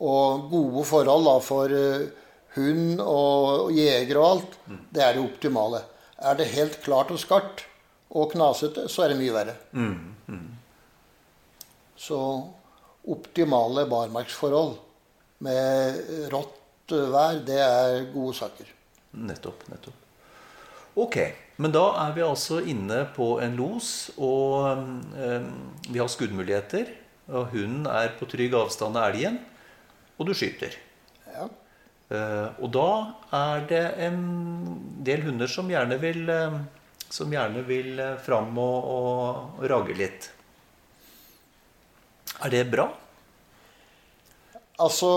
og gode forhold da, for uh, hund og, og jeger og alt, mm. det er det optimale. Er det helt klart og skarpt og knasete, så er det mye verre. Mm, mm. Så optimale barmarksforhold med rått vær, det er gode saker. Nettopp. nettopp. Ok, men da er vi altså inne på en los, og um, vi har skuddmuligheter. Og hunden er på trygg avstand av elgen og du skyter. Ja. Uh, og da er det en del hunder som gjerne vil, uh, som gjerne vil fram og, og, ragge litt. Er det bra? Altså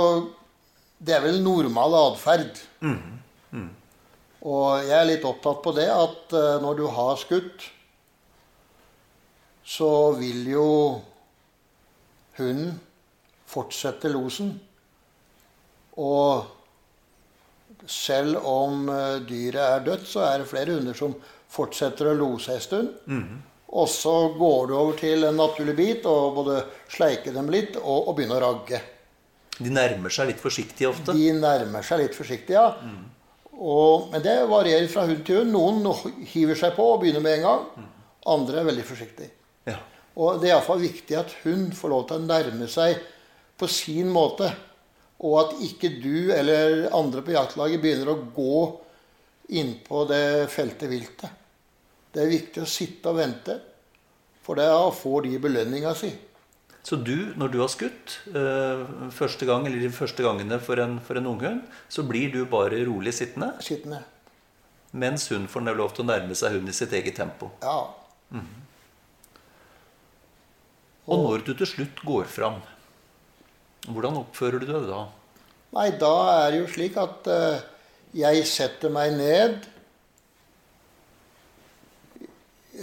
Det er vel normal atferd. Mm. Mm. Og jeg er litt opptatt på det at når du har skutt, så vil jo hunden fortsette losen. Og selv om eh, dyret er dødt, så er det flere hunder som fortsetter å lose en stund. Mm. Og så går du over til en naturlig bit og både sleike dem litt og, og begynne å ragge. De nærmer seg litt forsiktig ofte? De nærmer seg litt forsiktig, ja. Mm. Og, men det varierer fra hund til hund. Noen hiver seg på og begynner med en gang. Andre er veldig forsiktige. Ja. Og det er iallfall viktig at hun får lov til å nærme seg på sin måte. Og at ikke du eller andre på jaktlaget begynner å gå innpå det feltet viltet. Det er viktig å sitte og vente, for da får de belønninga si. Så du, når du har skutt øh, første gang, eller de første gangene for en, for en unghund, så blir du bare rolig sittende? Sittende. Mens hun får lov til å nærme seg hunden i sitt eget tempo? Ja. Mm. Og når du til slutt går fram, hvordan oppfører du deg da? Nei, da er det jo slik at uh, jeg setter meg ned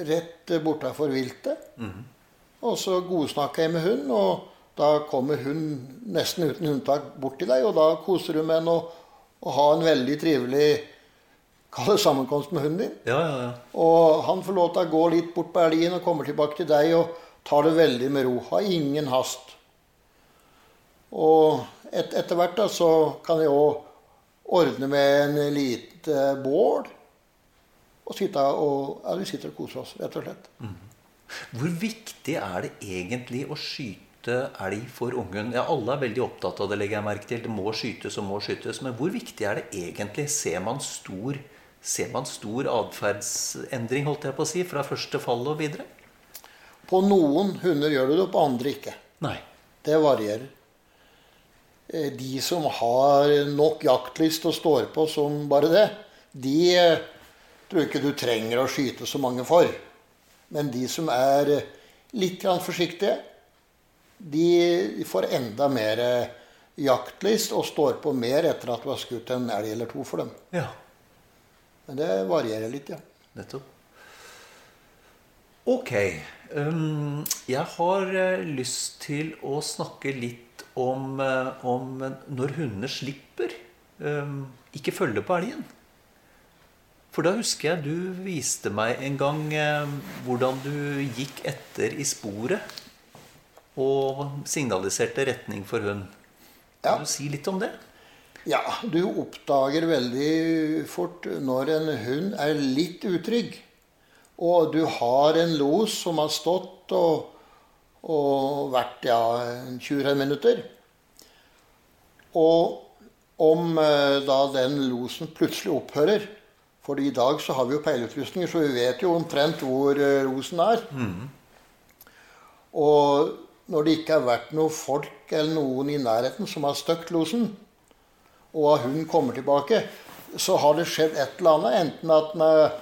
rett bortafor viltet. Mm. Og så godsnakka jeg med hunden, og da kommer hun nesten uten unntak bort til deg. Og da koser du med henne og, og har en veldig trivelig kall det sammenkomst med hunden din. Ja, ja, ja. Og han får lov til å gå litt bort på elgen og kommer tilbake til deg og tar det veldig med ro. Har ingen hast. Og et, etter hvert da, så kan jeg òg ordne med en lite bål. Og sitte og, ja, vi sitter og koser oss, rett og slett. Mm. Hvor viktig er det egentlig å skyte elg for ungen? Ja, Alle er veldig opptatt av det, legger jeg merke til. Det må skytes og må skytes. Men hvor viktig er det egentlig? Ser man stor, ser man stor atferdsendring, holdt jeg på å si, fra første fall og videre? På noen hunder gjør du det, på andre ikke. Nei. Det varierer. Eh, de som har nok jaktlyst og står på som bare det, de eh, tror ikke du trenger å skyte så mange for. Men de som er eh, litt forsiktige, de får enda mer jaktlyst og står på mer etter at du har skutt en elg eller to for dem. Ja, Men det varierer litt, ja. nettopp. Ok. Um, jeg har eh, lyst til å snakke litt om, eh, om når hundene slipper. Um, ikke følge på elgen. For da husker jeg du viste meg en gang eh, hvordan du gikk etter i sporet og signaliserte retning for hund. Ja. Kan du si litt om det? Ja, du oppdager veldig fort når en hund er litt utrygg. Og du har en los som har stått og, og vært ja, 20 minutter. Og om eh, da den losen plutselig opphører For i dag så har vi jo peilutrustninger, så vi vet jo omtrent hvor rosen losen er. Og når det ikke har vært noe folk eller noen i nærheten som har støkt losen, og hunden kommer tilbake, så har det skjedd et eller annet. Enten at den er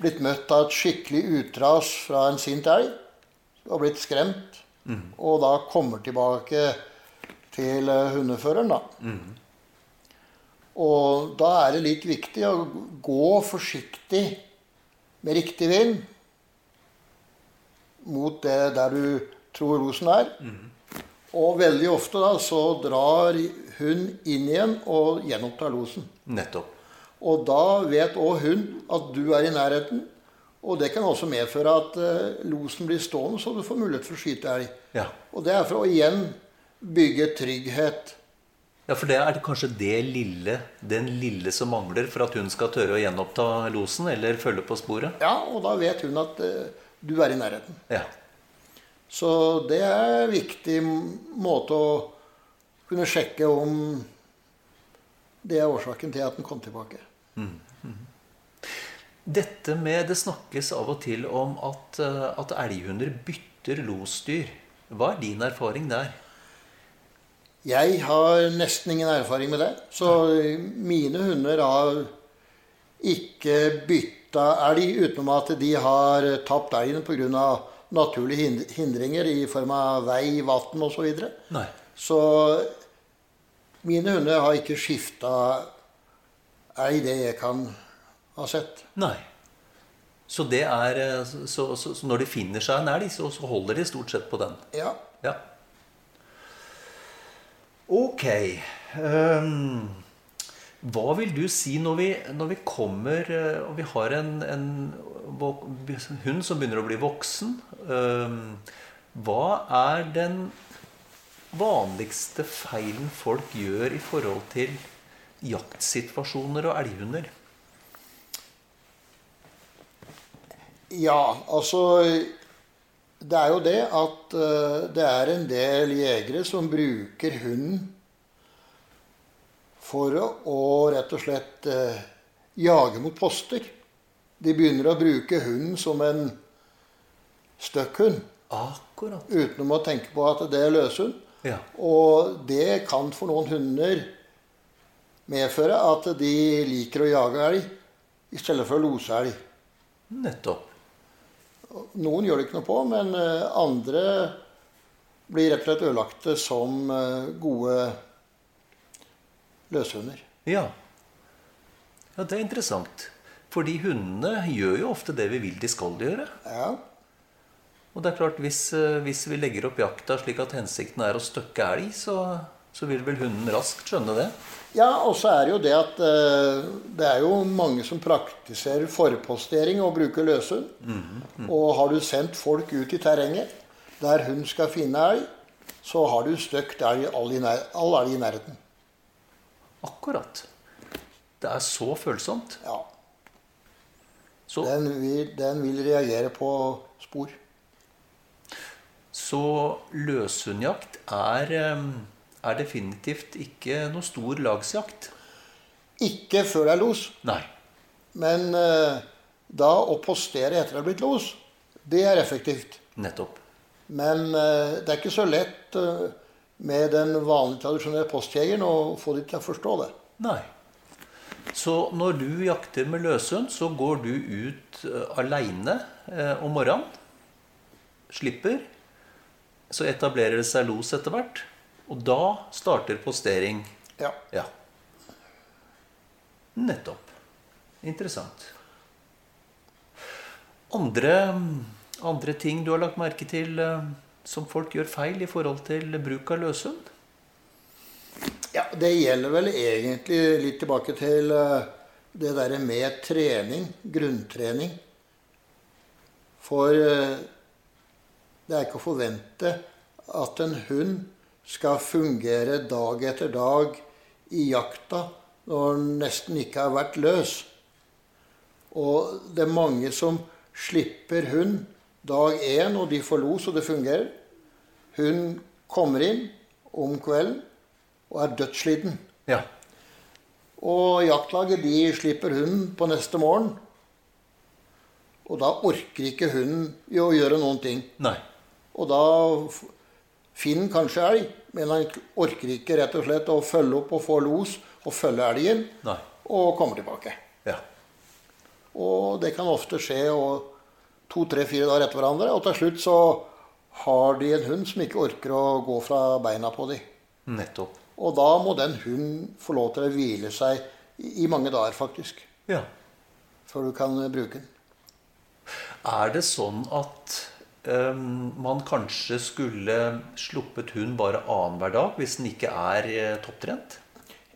blitt møtt av et skikkelig utras fra en sint elg og blitt skremt, og da kommer tilbake til eh, hundeføreren, da. Og da er det litt viktig å gå forsiktig med riktig vind mot det der du tror rosen er. Og veldig ofte da så drar hun inn igjen og gjenopptar losen. Nettopp. Og da vet òg hun at du er i nærheten. Og det kan også medføre at uh, losen blir stående, så du får mulighet for å skyte elg. Ja. Og det er for å igjen bygge trygghet. Ja, for det er kanskje det lille, den lille som mangler for at hun skal tørre å gjenoppta losen eller følge på sporet? Ja, og da vet hun at uh, du er i nærheten. Ja. Så det er en viktig måte å kunne sjekke om det er årsaken til at den kom tilbake. Dette med Det snakkes av og til om at, eh, at elghunder bytter losdyr. Hva er din erfaring der? Jeg har nesten ingen erfaring med det. Så mine hunder har ikke bytta elg utenom at de har tapt elgen pga. naturlige hindringer i form av vei, vann osv. Nei. Så mine hunder har ikke skifta elg, det jeg kan ha sett. Nei. Så, det er, eh, så, så, så når de finner seg en elg, så, så holder de stort sett på den? Ja. Ja. Ok. Um, hva vil du si når vi, når vi kommer eh, og vi har en, en hund som begynner å bli voksen? Um, hva er den vanligste feilen folk gjør i forhold til jaktsituasjoner og elghunder? Ja, altså Det er jo det at eh, det er en del jegere som bruker hunden for å, rett og slett eh, jage mot poster. De begynner å bruke hunden som en støkkhund Akkurat. utenom å tenke på at det er løshund. Ja. Og det kan for noen hunder medføre at de liker å jage elg i stedet for å lose elg. Nettopp. Noen gjør det ikke noe på, men eh, andre blir rett og slett ødelagte som eh, gode løshunder. Ja. ja, det er interessant. Fordi hundene gjør jo ofte det vi vil de skal gjøre. Ja. Og det er klart, hvis, eh, hvis vi legger opp jakta slik at hensikten er å støkke elg, så, så vil vel hunden raskt skjønne det. ja, og så er det jo det at eh, det er jo mange som praktiserer forpostering og bruker løshund. Og har du sendt folk ut i terrenget der hun skal finne elg, så har du støkt elg all, i elg i nærheten. Akkurat. Det er så følsomt. Ja. Så, Den vil, den vil reagere på spor. så løshundjakt er, eh, er definitivt ikke noe stor lagsjakt. Ikke før det er los. Nei. Men eh, da å postere etter det har blitt los, det er effektivt. Nettopp. Men eh, det er ikke så lett eh, med den vanlige, tradisjonelle postjegeren å få de til å forstå det. Nei. Så når du jakter med løshund, så går du ut uh, aleine eh, om morgenen. Slipper. Så etablerer det seg los etter hvert. Og da starter postering. Ja. Ja. Nettopp. Interessant. Andre, andre ting du har lagt merke til eh, som folk gjør feil i forhold til bruk av løshund? Ja, Det gjelder vel egentlig litt tilbake til eh, det derre med trening, grunntrening. For eh, det er ikke å forvente at en hund skal fungere dag etter dag i jakta når den nesten ikke har vært løs. Og det er mange som slipper hund dag én, og de får los, og det fungerer. Hun kommer inn om kvelden og er dødssliten. Ja. Og jaktlaget de slipper hunden på neste morgen. Og da orker ikke hunden å gjøre noen ting. Nei. Og da finner kanskje elg, men han orker ikke rett og slett å følge opp og få los og følge elgen Nei. og kommer tilbake. Ja. Og det kan ofte skje to, tre, fire dager etter hverandre. Og til slutt så har de en hund som ikke orker å gå fra beina på dem. Nettopp. Og da må den hunden få lov til å hvile seg i mange dager, faktisk. Ja. Før du kan bruke den. Er det sånn at man kanskje skulle sluppet hund bare annenhver dag hvis den ikke er eh, topptrent?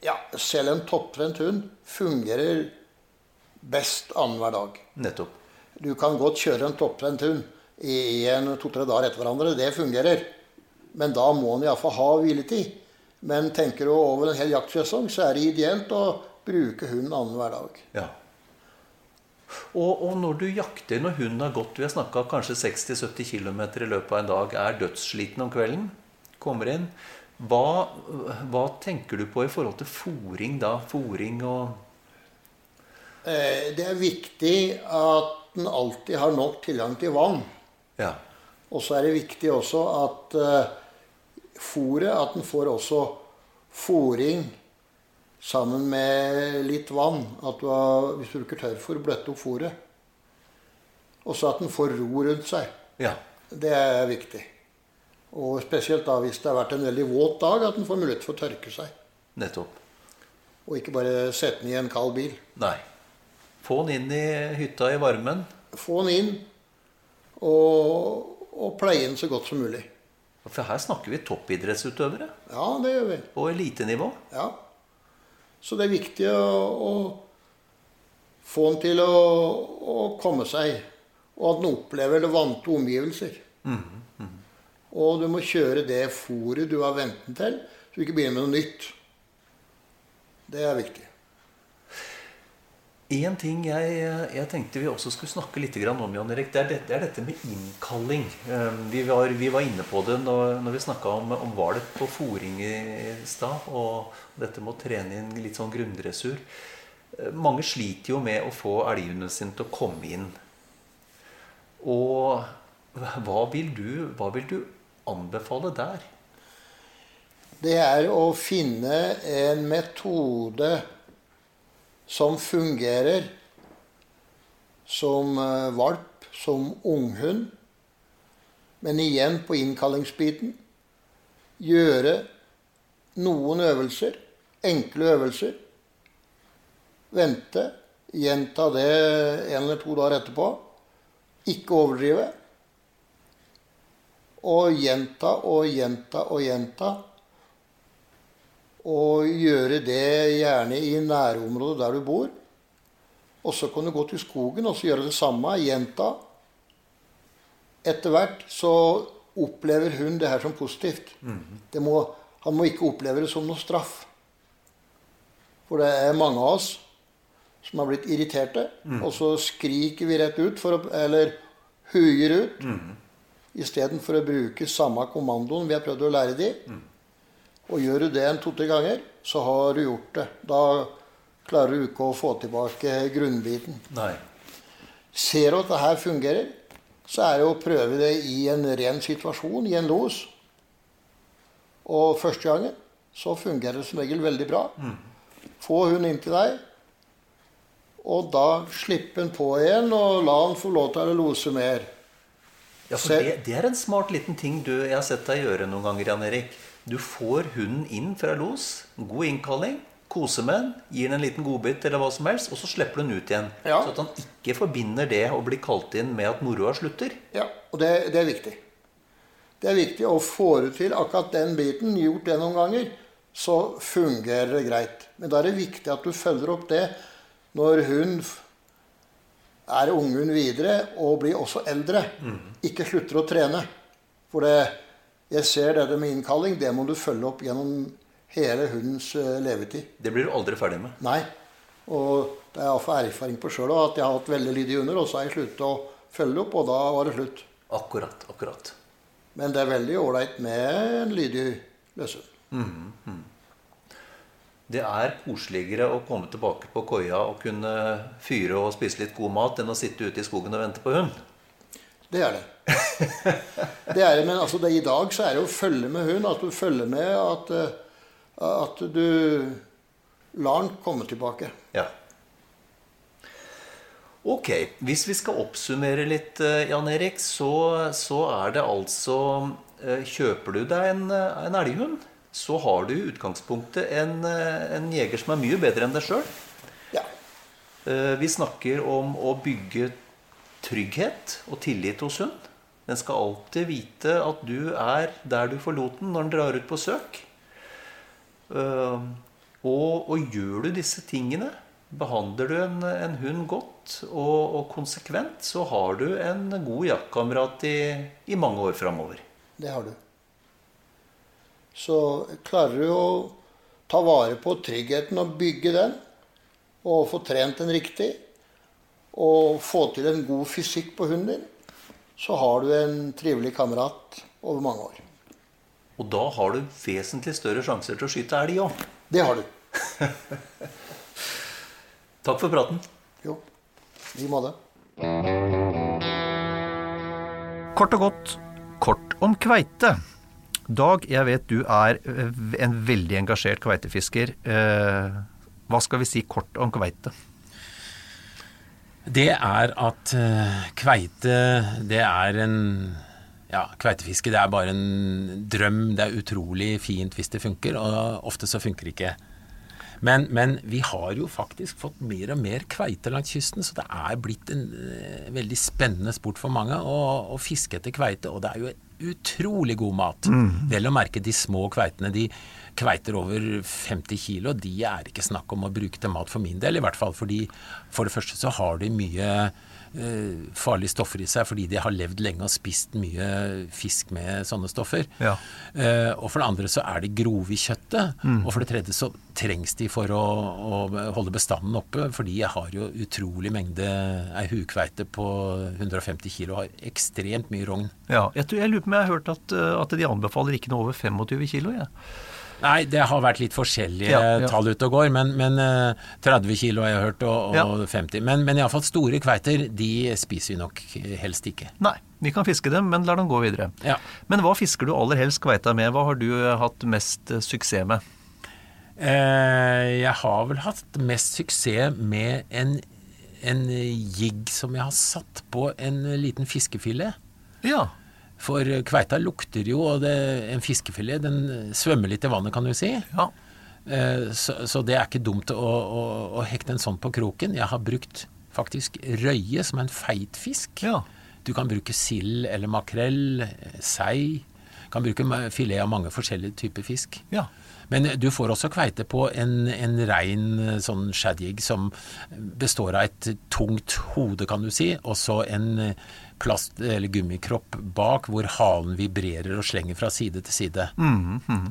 Ja, selv en topptrent hund fungerer best annenhver dag. Nettopp. Du kan godt kjøre en topptrent hund i i en to-tre dager etter hverandre. Det fungerer. Men da må den iallfall ha hviletid. Men tenker du over en hel jaktsesong, så er det ideelt å bruke hunden annenhver dag. Ja. Og, og når du jakter når hunden har gått Vi har snakka kanskje 60-70 km i løpet av en dag, er dødssliten om kvelden, kommer inn hva, hva tenker du på i forhold til fòring da? Fòring og Eh, Det er viktig at den alltid har nok tilgang til vann. Ja. Og så er det viktig også at eh, fôret At den får også fôring sammen med litt vann. At du har, hvis du bruker tørrfôr, bløtte opp fôret. Og så at den får ro rundt seg. ja. Det er viktig. Og spesielt da hvis det har vært en veldig våt dag, at den får mulighet for å tørke seg. Nettopp. Og ikke bare sette den i en kald bil. Nei. Få den inn i hytta i varmen. Få den inn og, og pleie den så godt som mulig. For her snakker vi toppidrettsutøvere Ja, det gjør vi. på elitenivå. Ja. Så det er viktig å, å få den til å, å komme seg, og at den opplever det vante omgivelser. Og du må kjøre det fôret du har vent den til, så du ikke begynner med noe nytt. Det er viktig. En ting jeg, jeg tenkte vi også skulle snakke litt om, Jan Erik, det er, dette, det er dette med innkalling. Eh, Vi var, vi var inne på det når, når vi snakka om, om hvalet på fòring i stad. Og dette med å trene inn litt sånn grunndressur. Eh, Mange sliter jo med å få elghundene sin til å komme inn. Og hva vil du, hva vil du anbefale der? Det er å finne en metode som fungerer som eh, valp, som unghund. Men igjen på innkallingsbiten. Gjøre noen øvelser, enkle øvelser. Vente. Gjenta det en eller to dager etterpå. Ikke overdrive. Og gjenta og gjenta og gjenta. Og gjøre det gjerne i nærområdet der du bor. Og så kan du gå til skogen og så gjøre det samme. Gjenta. Etter hvert så opplever hun det her som positivt. Det må, han må ikke oppleve det som noe straff. For det er mange av oss som har blitt irriterte, og så skriker vi rett ut, for å, eller huier ut, istedenfor å bruke samme kommandoen vi har prøvd å lære de. Og gjør du det en to-tre ganger, så har du gjort det. Da klarer du ikke å få tilbake grunnbiten. Nei. Ser du at det her fungerer, så er det å prøve det i en ren situasjon, i en los. Og første gangen så fungerer det som regel veldig bra. Få hun inn til deg, og da slippe den på igjen og la han få lov til å lose mer. Ja, for det, det, er en smart liten ting du, jeg har sett deg gjøre noen ganger, Jan Erik. Du får hunden inn fra los, god innkalling, koser med den, gir den en liten godbit eller hva som helst, og så slipper du den ut igjen. Ja. Så at han ikke forbinder det å bli kalt inn med at moroa slutter. Ja, og det, det, er viktig. Det er viktig å få det til akkurat den biten. Gjort det noen ganger, så fungerer det greit. Men da er det viktig at du følger opp det når hun er unghund videre og blir også eldre. Mm. Ikke slutter å trene. For det, jeg ser dette med innkalling. Det må du følge opp gjennom hele hundens eh, levetid. Det blir du aldri ferdig med? Nei. Og det er iallfall erfaring på sjøl at jeg har hatt veldig lydige hunder, og så har jeg sluttet å følge opp, og da var det slutt. Akkurat, akkurat. Men det er veldig ålreit med en lydig løshund. Mm, mm. Det er koseligere å komme tilbake på koia og kunne fyre og spise litt god mat enn å sitte ute i skogen og vente på hund. Det er det. det er Men altså det, i dag så er det å følge med hund. At du følger med at, eh, at du lar den komme tilbake. Ja. Ok. Hvis vi skal oppsummere litt, eh, Jan Erik, så, så er det altså eh, Kjøper du deg en, en elghund? så har du i utgangspunktet en, en jeger som er mye bedre enn deg sjøl. Ja. Vi snakker om å bygge trygghet og tillit hos hund. Den skal alltid vite at du er der du forlot den når den drar ut på søk. Og, og gjør du disse tingene, behandler du en, en hund godt og, og, konsekvent, så har du en god jaktkamerat i, i mange år framover. Det har du så klarer du å ta vare på tryggheten og bygge den, og få trent den riktig, og få til en god fysikk på hunden din, så har du en trivelig kamerat over mange år. Og da har du vesentlig større sjanser til å skyte elg òg. Det har du. Takk for praten. Jo, i måte. Kort og godt, kort om kveite. Dag, jeg vet du er eh, en veldig engasjert kveitefisker. Eh, hva skal vi si kort om kveite? Det er at eh, kveite, det er en ja, kveitefiske det er bare en drøm. Det er utrolig fint hvis det funker, og ofte så funker det ikke. Men, men, vi har jo faktisk fått mer og mer kveite langs kysten, så det er blitt en uh, veldig spennende sport for mange å, å fiske etter kveite. Og det er jo utrolig god mat. Mm. Vel å merke de små kveitene. De kveiter over 50 kilo, de er ikke snakk om å bruke til mat for min del, i hvert fall. Fordi for det første så har de mye farlige stoffer i seg fordi de har levd lenge og spist mye fisk med sånne stoffer. Ja. Uh, og for det andre så er de grove i kjøttet. Mm. Og for det tredje så trengs de for å, å, holde bestanden oppe, fordi jeg har jo utrolig mengde ei hukveite på 150 kilo, har ekstremt mye rogn. Ja, jeg, tror, jeg lurer på om jeg har hørt at, eh, at de anbefaler ikke noe over 25 kilo. Ja. Nei, det har vært litt forskjellige ja, ja. tall ute og går, men, men 30 eh, kilo har jeg hørt, og, og ja. 50. Men, men iallfall store kveiter, de spiser vi nok helst ikke. Nei, vi kan fiske dem, men lar dem gå videre. Ja. Men hva fisker du aller helst kveita med? Hva har du hatt mest suksess med? Eh, jeg har vel hatt mest suksess med en, en jigg som jeg har satt på en liten fiskefilet. Ja. For kveita lukter jo, og det, en fiskefilet den svømmer litt i vannet, kan du si. Ja. Eh, så, så, det er ikke dumt å, å, å, hekte en sånn på kroken. Jeg har brukt faktisk røye som en feit fisk. Ja. Du kan bruke sild eller makrell, sei. Kan bruke filet av mange forskjellige typer fisk. Ja. Men du får også kveite på en, en rein sånn shadjig som består av et tungt hode, kan du si, og så en plast- eller gummikropp bak, hvor halen vibrerer og slenger fra side til side. Mm, mm.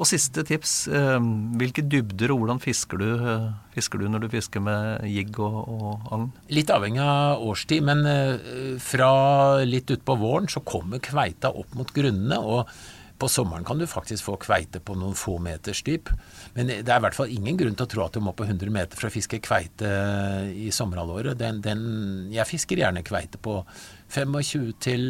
Og siste tips. Eh, hvilke dybder og hvordan fisker du, eh, fisker du når du fisker med jigg og, og agn? Litt avhengig av årstid, men eh, fra litt utpå våren så kommer kveita opp mot grunnene. og på sommeren kan du faktisk få kveite på noen få meters dyp. Men det er i hvert fall ingen grunn til å tro at du må på 100 meter for å fiske kveite i sommerhalvåret. Den, den, jeg fisker gjerne kveite på 25 til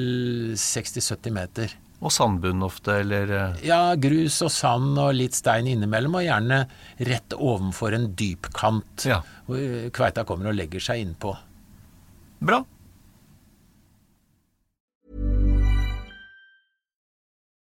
60-70 meter. Og sandbunn ofte, eller? Eh? Ja, grus og sand og litt stein innimellom, og gjerne rett ovenfor en dyp kant. Ja. Hvor kveita kommer og legger seg innpå. Bra.